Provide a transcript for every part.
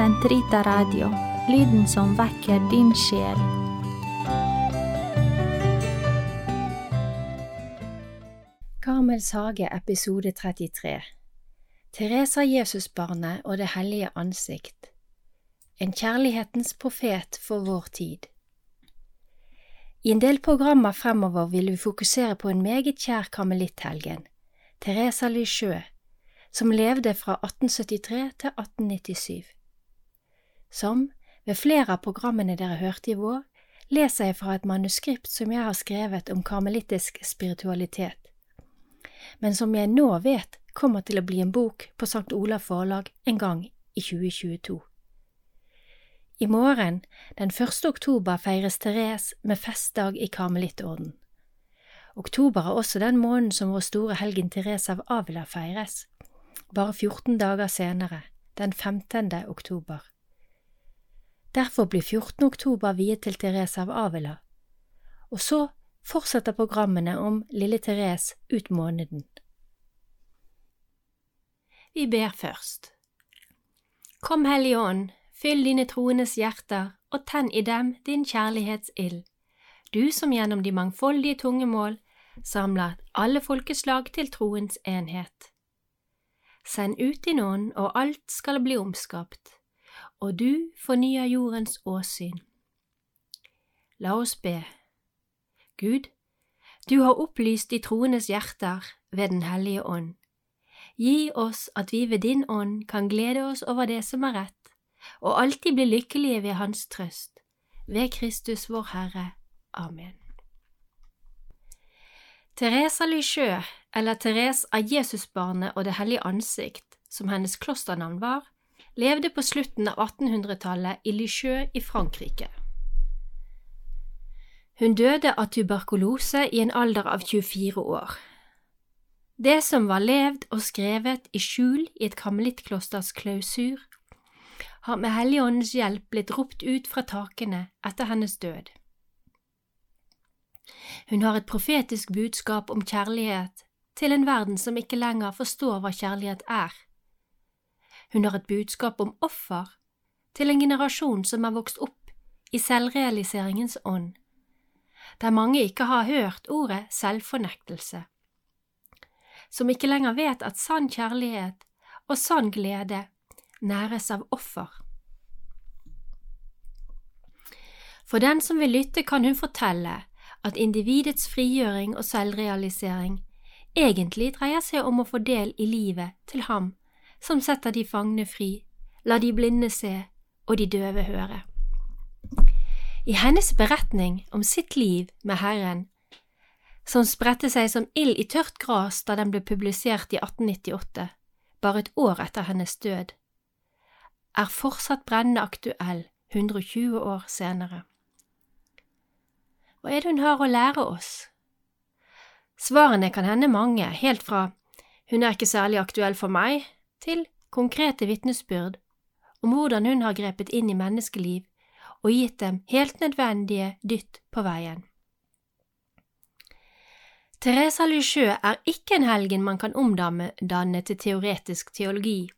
Sentrita Radio, lyden som vekker din sjel. Kamels hage, episode 33 Teresa Jesusbarnet og Det hellige ansikt En kjærlighetens profet for vår tid I en del programmer fremover vil vi fokusere på en meget kjær karmelitthelgen, Teresa Lysjø, som levde fra 1873 til 1897. Som, ved flere av programmene dere hørte i vår, leser jeg fra et manuskript som jeg har skrevet om karmelittisk spiritualitet, men som jeg nå vet kommer til å bli en bok på St. Olav forlag en gang i 2022. I morgen, den 1. oktober, feires Therese med festdag i Karmelittorden. Oktober er også den måneden som vår store helgen Therese av Avila feires, bare 14 dager senere, den 15. oktober. Derfor blir 14. oktober viet til Therese av Avila, og så fortsetter programmene om lille Therese ut måneden. Vi ber først. Kom Hellige Ånd, fyll dine troendes hjerter og tenn i dem din kjærlighetsild, du som gjennom de mangfoldige tungemål samler alle folkeslag til troens enhet. Send ut din ånd, og alt skal bli omskapt, og du fornyer jordens åsyn. La oss be. Gud, du har opplyst de troendes hjerter ved Den hellige ånd. Gi oss at vi ved din ånd kan glede oss over det som er rett, og alltid bli lykkelige ved Hans trøst. Ved Kristus vår Herre. Amen. Teresa Lichø, eller Therese av Jesusbarnet og Det hellige ansikt, som hennes klosternavn var, levde på slutten av 1800-tallet i Lisieux i Frankrike. Hun døde av tuberkulose i en alder av 24 år. Det som var levd og skrevet i skjul i et karmelittklosters klausur, har med Helligåndens hjelp blitt ropt ut fra takene etter hennes død. Hun har et profetisk budskap om kjærlighet til en verden som ikke lenger forstår hva kjærlighet er. Hun har et budskap om offer til en generasjon som er vokst opp i selvrealiseringens ånd, der mange ikke har hørt ordet selvfornektelse, som ikke lenger vet at sann kjærlighet og sann glede næres av offer. For den som vil lytte, kan hun fortelle at individets frigjøring og selvrealisering egentlig dreier seg om å få del i livet til ham som setter de fangne fri, lar de blinde se og de døve høre. I hennes beretning om sitt liv med Herren, som spredte seg som ild i tørt gras da den ble publisert i 1898, bare et år etter hennes død, er fortsatt brennende aktuell 120 år senere. Hva er det hun har å lære oss? Svarene kan hende mange, helt fra hun er ikke særlig aktuell for meg, til konkrete vitnesbyrd om hvordan hun har grepet inn i menneskeliv og gitt dem helt nødvendige dytt på veien. Teresa Lisieux er ikke en helgen man kan omdanne til teoretisk teologi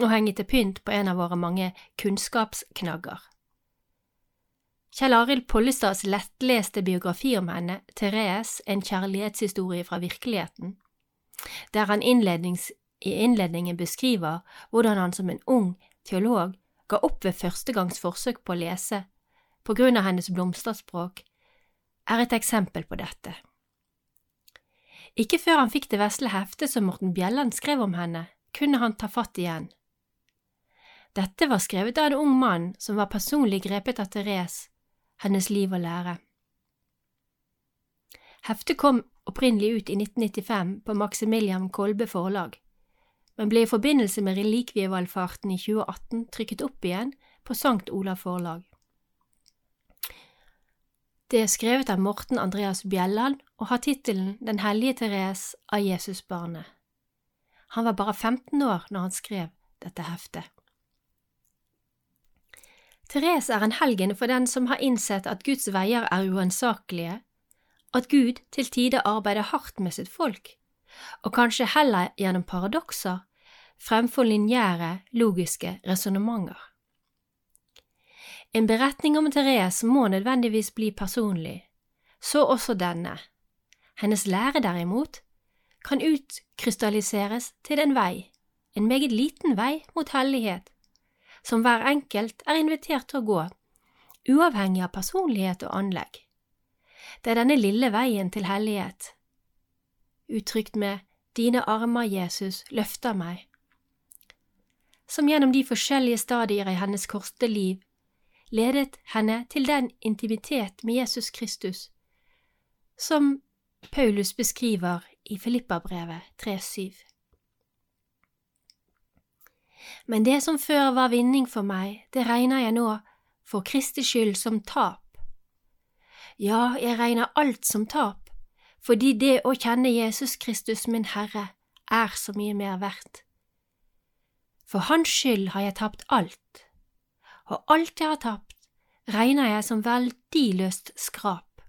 og henge til pynt på en av våre mange kunnskapsknagger. Kjell Arild Pollestads lettleste biografi om henne, Therese, en kjærlighetshistorie fra virkeligheten, der han i innledningen beskriver hvordan han som en ung teolog ga opp ved første gangs forsøk på å lese på grunn av hennes blomsterspråk, er et eksempel på dette. Ikke før han fikk det vesle heftet som Morten Bjelland skrev om henne, kunne han ta fatt igjen. Dette var skrevet av en ung mann som var personlig grepet av Therese hennes liv og lære. Heftet kom opprinnelig ut i 1995 på Maximilian Kolbe forlag, men ble i forbindelse med relikvievalfarten i 2018 trykket opp igjen på Sankt Olav forlag. Det er skrevet av Morten Andreas Bjelland og har tittelen Den hellige Therese av Jesusbarnet. Han var bare 15 år når han skrev dette heftet. Therese er en helgen for den som har innsett at Guds veier er uansakelige, at Gud til tider arbeider hardt med sitt folk, og kanskje heller gjennom paradokser fremfor lineære, logiske resonnementer. En beretning om Therese må nødvendigvis bli personlig, så også denne. Hennes lære, derimot, kan utkrystalliseres til en vei, en meget liten vei mot hellighet, som hver enkelt er invitert til å gå, uavhengig av personlighet og anlegg. Det er denne lille veien til hellighet, uttrykt med Dine armer, Jesus, løfter meg, som gjennom de forskjellige stadier i hennes korte liv ledet henne til den intimitet med Jesus Kristus som Paulus beskriver i Filippabrevet 3.7. Men det som før var vinning for meg, det regner jeg nå for Kristi skyld som tap. Ja, jeg regner alt som tap, fordi det å kjenne Jesus Kristus min Herre er så mye mer verdt. For Hans skyld har jeg tapt alt, og alt jeg har tapt, regner jeg som verdiløst skrap.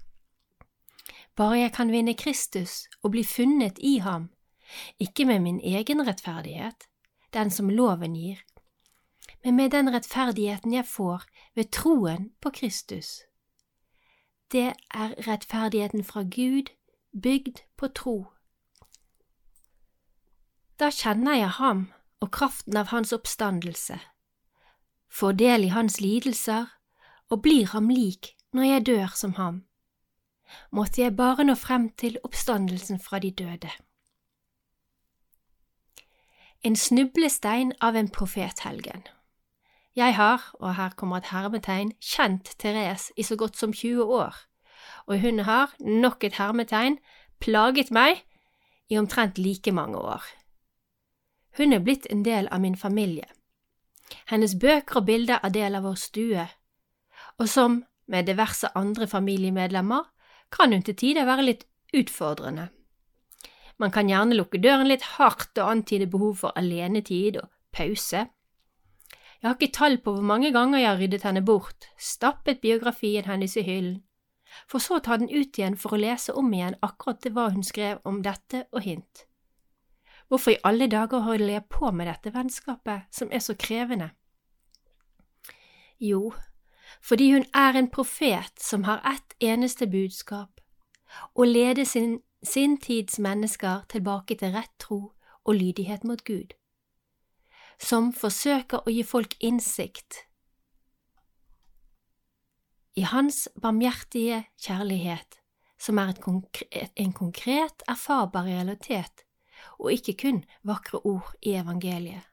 Bare jeg kan vinne Kristus og bli funnet i ham, ikke med min egen rettferdighet, den som loven gir, men med den rettferdigheten jeg får ved troen på Kristus. Det er rettferdigheten fra Gud, bygd på tro. Da kjenner jeg ham og kraften av hans oppstandelse, får del i hans lidelser og blir ham lik når jeg dør som ham måtte jeg bare nå frem til oppstandelsen fra de døde. En snublestein av en profethelgen. Jeg har, og her kommer et hermetegn, kjent Therese i så godt som 20 år, og hun har, nok et hermetegn, plaget meg i omtrent like mange år. Hun er blitt en del av min familie. Hennes bøker og bilder er del av vår stue, og som med diverse andre familiemedlemmer kan hun til tider være litt utfordrende. Man kan gjerne lukke døren litt hardt og antyde behov for alenetid og pause. Jeg har ikke tall på hvor mange ganger jeg har ryddet henne bort, stappet biografien hennes i hyllen, for så å ta den ut igjen for å lese om igjen akkurat det hva hun skrev om dette og hint. Hvorfor i alle dager holder jeg på med dette vennskapet som er så krevende? Jo, fordi hun er en profet som har ett eneste budskap, å lede sin, sin tids mennesker tilbake til rett tro og lydighet mot Gud, som forsøker å gi folk innsikt i Hans barmhjertige kjærlighet, som er konkret, en konkret, erfarbar realitet, og ikke kun vakre ord i evangeliet.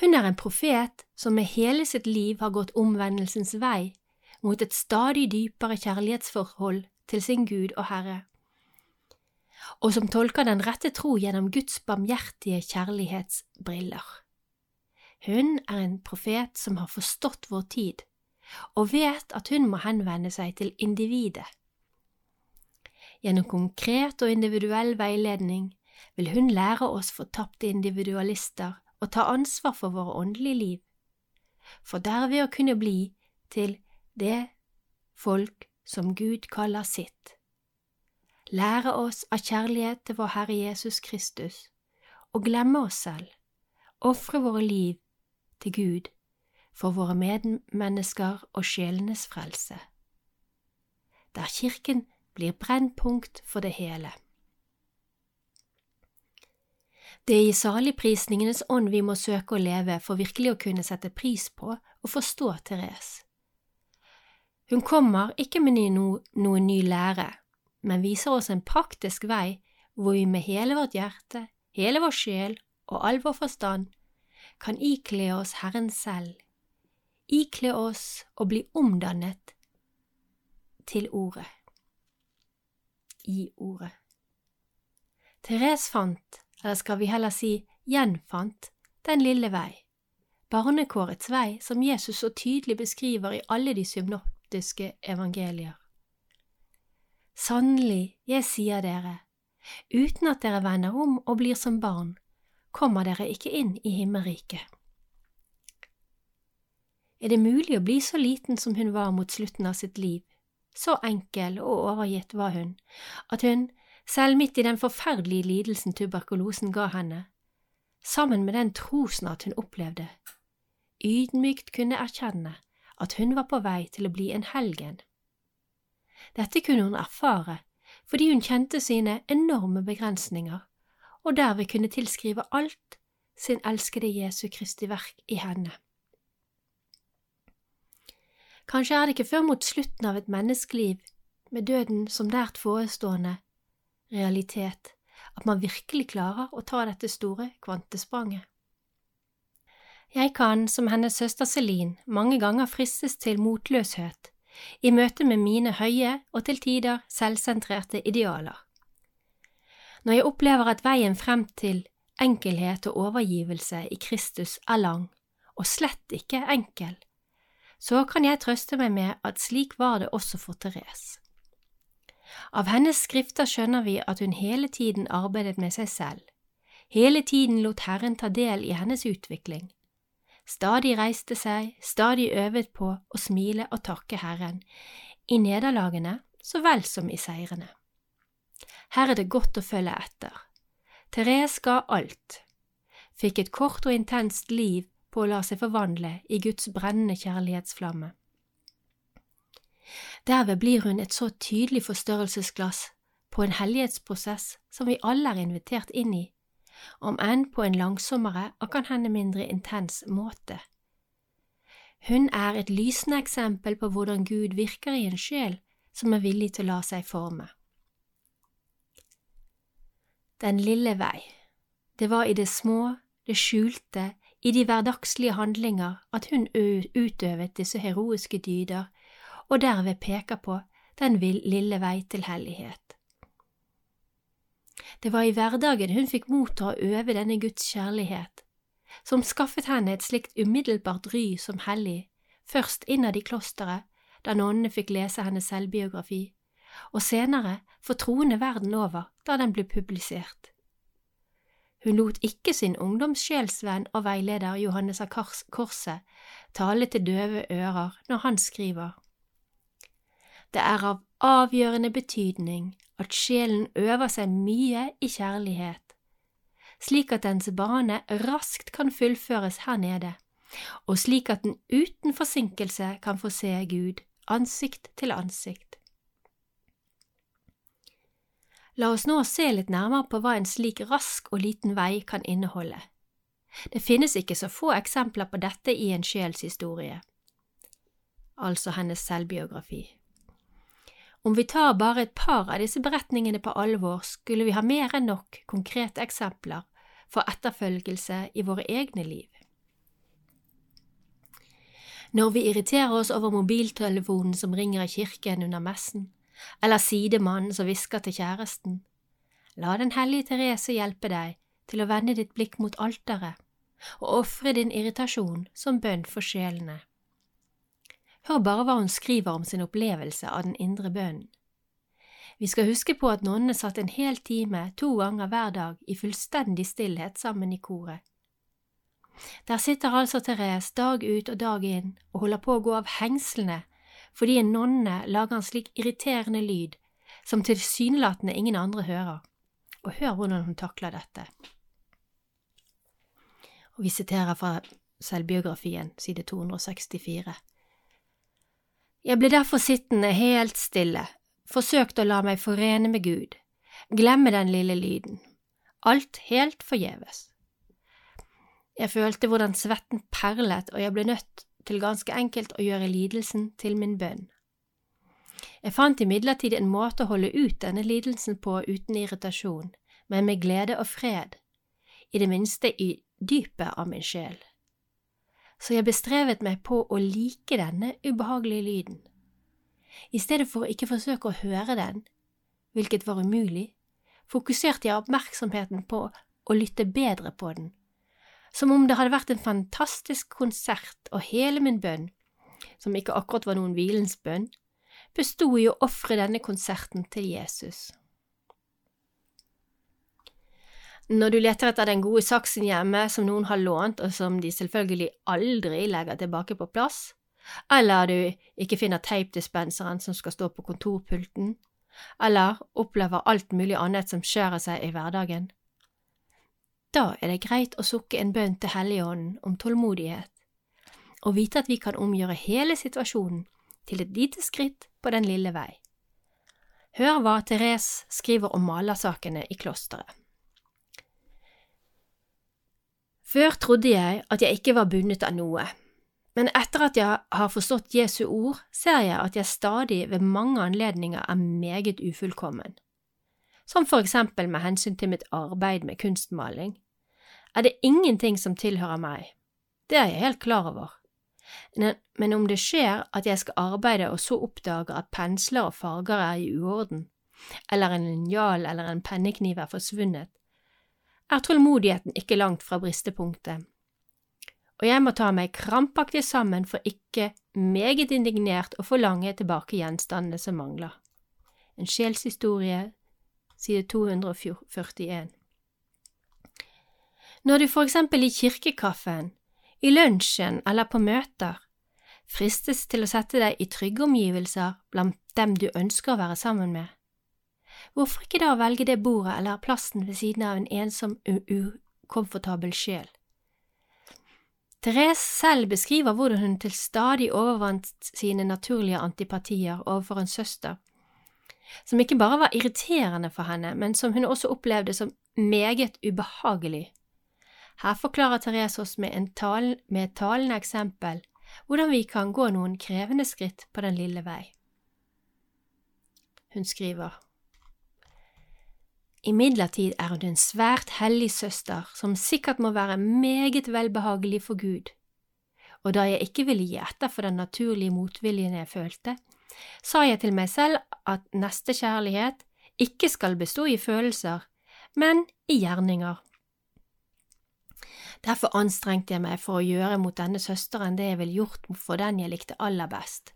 Hun er en profet som med hele sitt liv har gått omvendelsens vei mot et stadig dypere kjærlighetsforhold til sin Gud og Herre, og som tolker den rette tro gjennom Guds barmhjertige kjærlighetsbriller. Hun er en profet som har forstått vår tid, og vet at hun må henvende seg til individet. Gjennom konkret og individuell veiledning vil hun lære oss fortapte individualister og ta ansvar for våre åndelige liv, for derved å kunne bli til det folk som Gud kaller sitt. Lære oss av kjærlighet til vår Herre Jesus Kristus, og glemme oss selv, ofre våre liv til Gud for våre medmennesker og sjelenes frelse, der Kirken blir brennpunkt for det hele. Det er i saligprisningenes ånd vi må søke å leve for virkelig å kunne sette pris på og forstå Therese. Hun kommer ikke med no, noen ny lære, men viser oss en praktisk vei hvor vi med hele vårt hjerte, hele vår sjel og all vår forstand kan ikle oss Herren selv, ikle oss og bli omdannet til Ordet, i Ordet. Therese fant eller skal vi heller si gjenfant, den lille vei, barnekårets vei som Jesus så tydelig beskriver i alle de synoptiske evangelier. Sannelig, jeg sier dere, uten at dere vender om og blir som barn, kommer dere ikke inn i himmelriket. Er det mulig å bli så liten som hun var mot slutten av sitt liv? Så enkel og overgitt var hun, at hun selv midt i den forferdelige lidelsen tuberkulosen ga henne, sammen med den trosnat hun opplevde, ydmykt kunne erkjenne at hun var på vei til å bli en helgen. Dette kunne hun erfare fordi hun kjente sine enorme begrensninger, og derved kunne tilskrive alt sin elskede Jesu Kristi verk i henne. Kanskje er det ikke før mot slutten av et menneskeliv, med døden som nært forestående, realitet, at man virkelig klarer å ta dette store kvantespranget. Jeg kan, som hennes søster Celine, mange ganger fristes til motløshet i møte med mine høye og til tider selvsentrerte idealer. Når jeg opplever at veien frem til enkelhet og overgivelse i Kristus er lang, og slett ikke enkel, så kan jeg trøste meg med at slik var det også for Therese. Av hennes skrifter skjønner vi at hun hele tiden arbeidet med seg selv, hele tiden lot Herren ta del i hennes utvikling, stadig reiste seg, stadig øvet på å smile og takke Herren, i nederlagene så vel som i seirene. Her er det godt å følge etter. Therese ga alt, fikk et kort og intenst liv på å la seg forvandle i Guds brennende kjærlighetsflamme. Derved blir hun et så tydelig forstørrelsesglass på en hellighetsprosess som vi alle er invitert inn i om enn på en langsommere og kan hende mindre intens måte. Hun er et lysende eksempel på hvordan Gud virker i en sjel som er villig til å la seg forme. Den lille vei Det var i det små, det skjulte, i de hverdagslige handlinger at hun utøvet disse heroiske dyder, og derved peker på den lille vei til hellighet. Det var i hverdagen hun fikk motta å øve denne Guds kjærlighet, som skaffet henne et slikt umiddelbart ry som hellig, først innad i klosteret, da nonnene fikk lese hennes selvbiografi, og senere for troende verden over da den ble publisert. Hun lot ikke sin ungdomssjelsvenn og veileder Johannes av Korset tale til døve ører når han skriver. Det er av avgjørende betydning at sjelen øver seg mye i kjærlighet, slik at dens bane raskt kan fullføres her nede, og slik at den uten forsinkelse kan få se Gud ansikt til ansikt. La oss nå se litt nærmere på hva en slik rask og liten vei kan inneholde. Det finnes ikke så få eksempler på dette i en sjels historie, altså hennes selvbiografi. Om vi tar bare et par av disse beretningene på alvor, skulle vi ha mer enn nok konkrete eksempler for etterfølgelse i våre egne liv. Når vi irriterer oss over mobiltelefonen som ringer i kirken under messen, eller sidemannen som hvisker til kjæresten, la Den hellige Therese hjelpe deg til å vende ditt blikk mot alteret og ofre din irritasjon som bønn for sjelene. Hør bare hva hun skriver om sin opplevelse av den indre bønnen. Vi skal huske på at nonnene satt en hel time to ganger hver dag i fullstendig stillhet sammen i koret. Der sitter altså Therese dag ut og dag inn og holder på å gå av hengslene fordi en nonne lager en slik irriterende lyd som tilsynelatende ingen andre hører, og hør hvordan hun takler dette. Og vi siterer fra selvbiografien, side 264. Jeg ble derfor sittende helt stille, forsøkte å la meg forene med Gud, glemme den lille lyden, alt helt forgjeves. Jeg følte hvordan svetten perlet, og jeg ble nødt til ganske enkelt å gjøre lidelsen til min bønn. Jeg fant imidlertid en måte å holde ut denne lidelsen på uten irritasjon, men med glede og fred, i det minste i dypet av min sjel så jeg bestrevet meg på å like denne ubehagelige lyden. I stedet for å ikke forsøke å høre den, hvilket var umulig, fokuserte jeg oppmerksomheten på å lytte bedre på den, som om det hadde vært en fantastisk konsert og hele min bønn, som ikke akkurat var noen hvilens bønn, bestod i å ofre denne konserten til Jesus. Når du leter etter den gode saksen hjemme som noen har lånt, og som de selvfølgelig aldri legger tilbake på plass, eller du ikke finner teipdispenseren som skal stå på kontorpulten, eller opplever alt mulig annet som skjærer seg i hverdagen, da er det greit å sukke en bønn til Helligånden om tålmodighet, og vite at vi kan omgjøre hele situasjonen til et lite skritt på den lille vei. Hør hva Therese skriver om malersakene i klosteret. Før trodde jeg at jeg ikke var bundet av noe, men etter at jeg har forstått Jesu ord, ser jeg at jeg stadig ved mange anledninger er meget ufullkommen. Som for eksempel med hensyn til mitt arbeid med kunstmaling. Er det ingenting som tilhører meg? Det er jeg helt klar over. Men om det skjer at jeg skal arbeide og så oppdager at pensler og farger er i uorden, eller en linjal eller en pennekniv er forsvunnet, er tålmodigheten ikke langt fra bristepunktet, og jeg må ta meg krampaktig sammen for ikke meget indignert å forlange tilbake gjenstandene som mangler. En sjelshistorie, side 241 Når du for eksempel i kirkekaffen i lunsjen eller på møter, fristes til å sette deg i trygge omgivelser blant dem du ønsker å være sammen med. Hvorfor ikke da velge det bordet eller plassen ved siden av en ensom, ukomfortabel sjel? Therese selv beskriver hvordan hun til stadig overvant sine naturlige antipatier overfor en søster, som ikke bare var irriterende for henne, men som hun også opplevde som meget ubehagelig her forklarer Therese oss med, tal, med et talende eksempel hvordan vi kan gå noen krevende skritt på den lille vei. Hun skriver Imidlertid er hun en svært hellig søster som sikkert må være meget velbehagelig for Gud, og da jeg ikke ville gi etter for den naturlige motviljen jeg følte, sa jeg til meg selv at nestekjærlighet ikke skal bestå i følelser, men i gjerninger. Derfor anstrengte jeg meg for å gjøre mot denne søsteren det jeg ville gjort for den jeg likte aller best.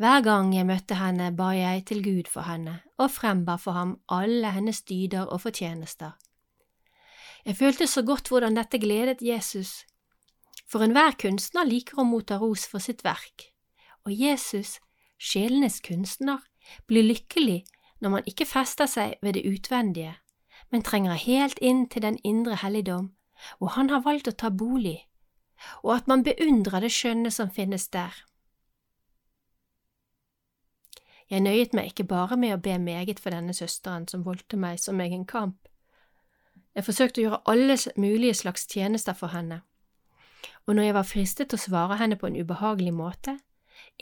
Hver gang jeg møtte henne, ba jeg til Gud for henne og frembar for ham alle hennes dyder og fortjenester. Jeg følte så godt hvordan dette gledet Jesus, for enhver kunstner liker å motta ros for sitt verk, og Jesus, sjelenes kunstner, blir lykkelig når man ikke fester seg ved det utvendige, men trenger helt inn til den indre helligdom hvor han har valgt å ta bolig, og at man beundrer det skjønne som finnes der. Jeg nøyet meg ikke bare med å be meget for denne søsteren som voldte meg som egen kamp. Jeg forsøkte å gjøre alle mulige slags tjenester for henne, og når jeg var fristet til å svare henne på en ubehagelig måte,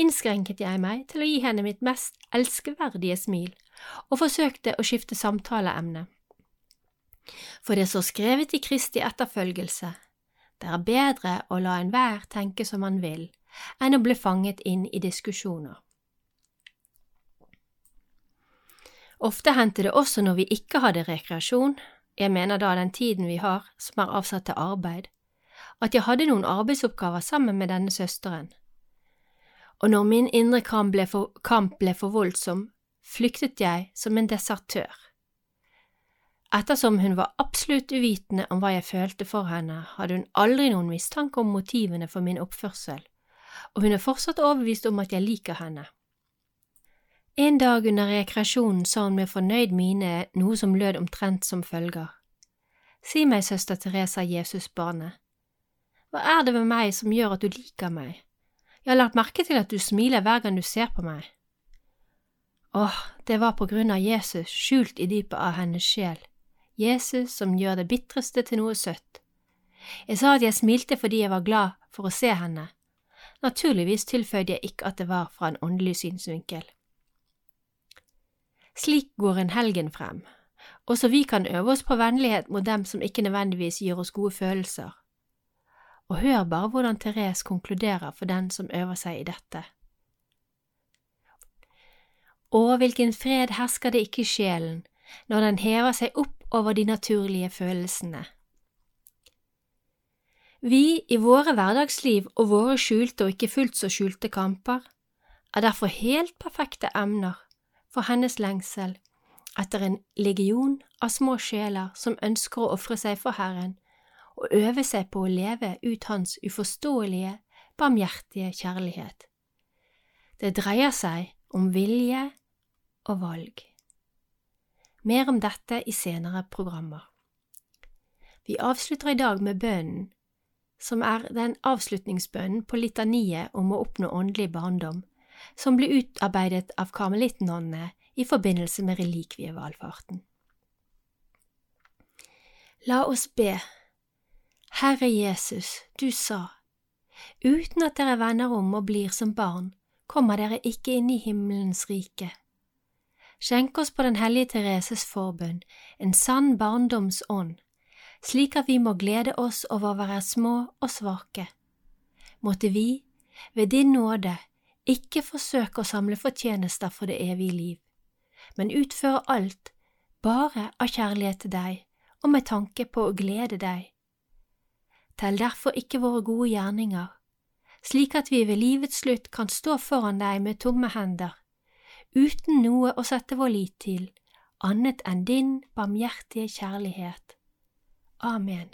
innskrenket jeg meg til å gi henne mitt mest elskverdige smil og forsøkte å skifte samtaleemne. For det står skrevet i Kristi etterfølgelse, det er bedre å la enhver tenke som han vil, enn å bli fanget inn i diskusjoner. Ofte hendte det også når vi ikke hadde rekreasjon, jeg mener da den tiden vi har som er avsatt til arbeid, at jeg hadde noen arbeidsoppgaver sammen med denne søsteren. Og når min indre kamp ble for, kamp ble for voldsom, flyktet jeg som en desertør. Ettersom hun var absolutt uvitende om hva jeg følte for henne, hadde hun aldri noen mistanke om motivene for min oppførsel, og hun er fortsatt overbevist om at jeg liker henne. En dag under rekreasjonen sa hun med fornøyd mine noe som lød omtrent som følger. Si meg, søster Teresa Jesusbarnet, hva er det ved meg som gjør at du liker meg? Jeg har lagt merke til at du smiler hver gang du ser på meg. Åh, det var på grunn av Jesus skjult i dypet av hennes sjel. Jesus som gjør det bitreste til noe søtt. Jeg sa at jeg smilte fordi jeg var glad for å se henne. Naturligvis tilføyde jeg ikke at det var fra en åndelig synsvinkel. Slik går en helgen frem, også vi kan øve oss på vennlighet mot dem som ikke nødvendigvis gir oss gode følelser. Og hør bare hvordan Therese konkluderer for den som øver seg i dette. Å, hvilken fred hersker det ikke i sjelen når den hever seg opp over de naturlige følelsene. Vi i våre hverdagsliv og våre skjulte og ikke fullt så skjulte kamper er derfor helt perfekte emner for hennes lengsel etter en legion av små sjeler som ønsker å ofre seg for Herren og øve seg på å leve ut Hans uforståelige, barmhjertige kjærlighet. Det dreier seg om vilje og valg. Mer om dette i senere programmer. Vi avslutter i dag med bønnen som er den avslutningsbønnen på litaniet om å oppnå åndelig barndom, som ble utarbeidet av karmelittnonnene i forbindelse med relikvievalfarten. La oss be. Herre Jesus, du sa, uten at dere vender om og blir som barn, kommer dere ikke inn i himmelens rike. Skjenk oss på Den hellige Thereses forbund en sann barndomsånd, slik at vi må glede oss over å være små og svake. Måtte vi, ved din nåde, ikke forsøke å samle fortjenester for det evige liv, men utføre alt bare av kjærlighet til deg og med tanke på å glede deg. Tell derfor ikke våre gode gjerninger, slik at vi ved livets slutt kan stå foran deg med tomme hender, uten noe å sette vår lit til, annet enn din barmhjertige kjærlighet. Amen.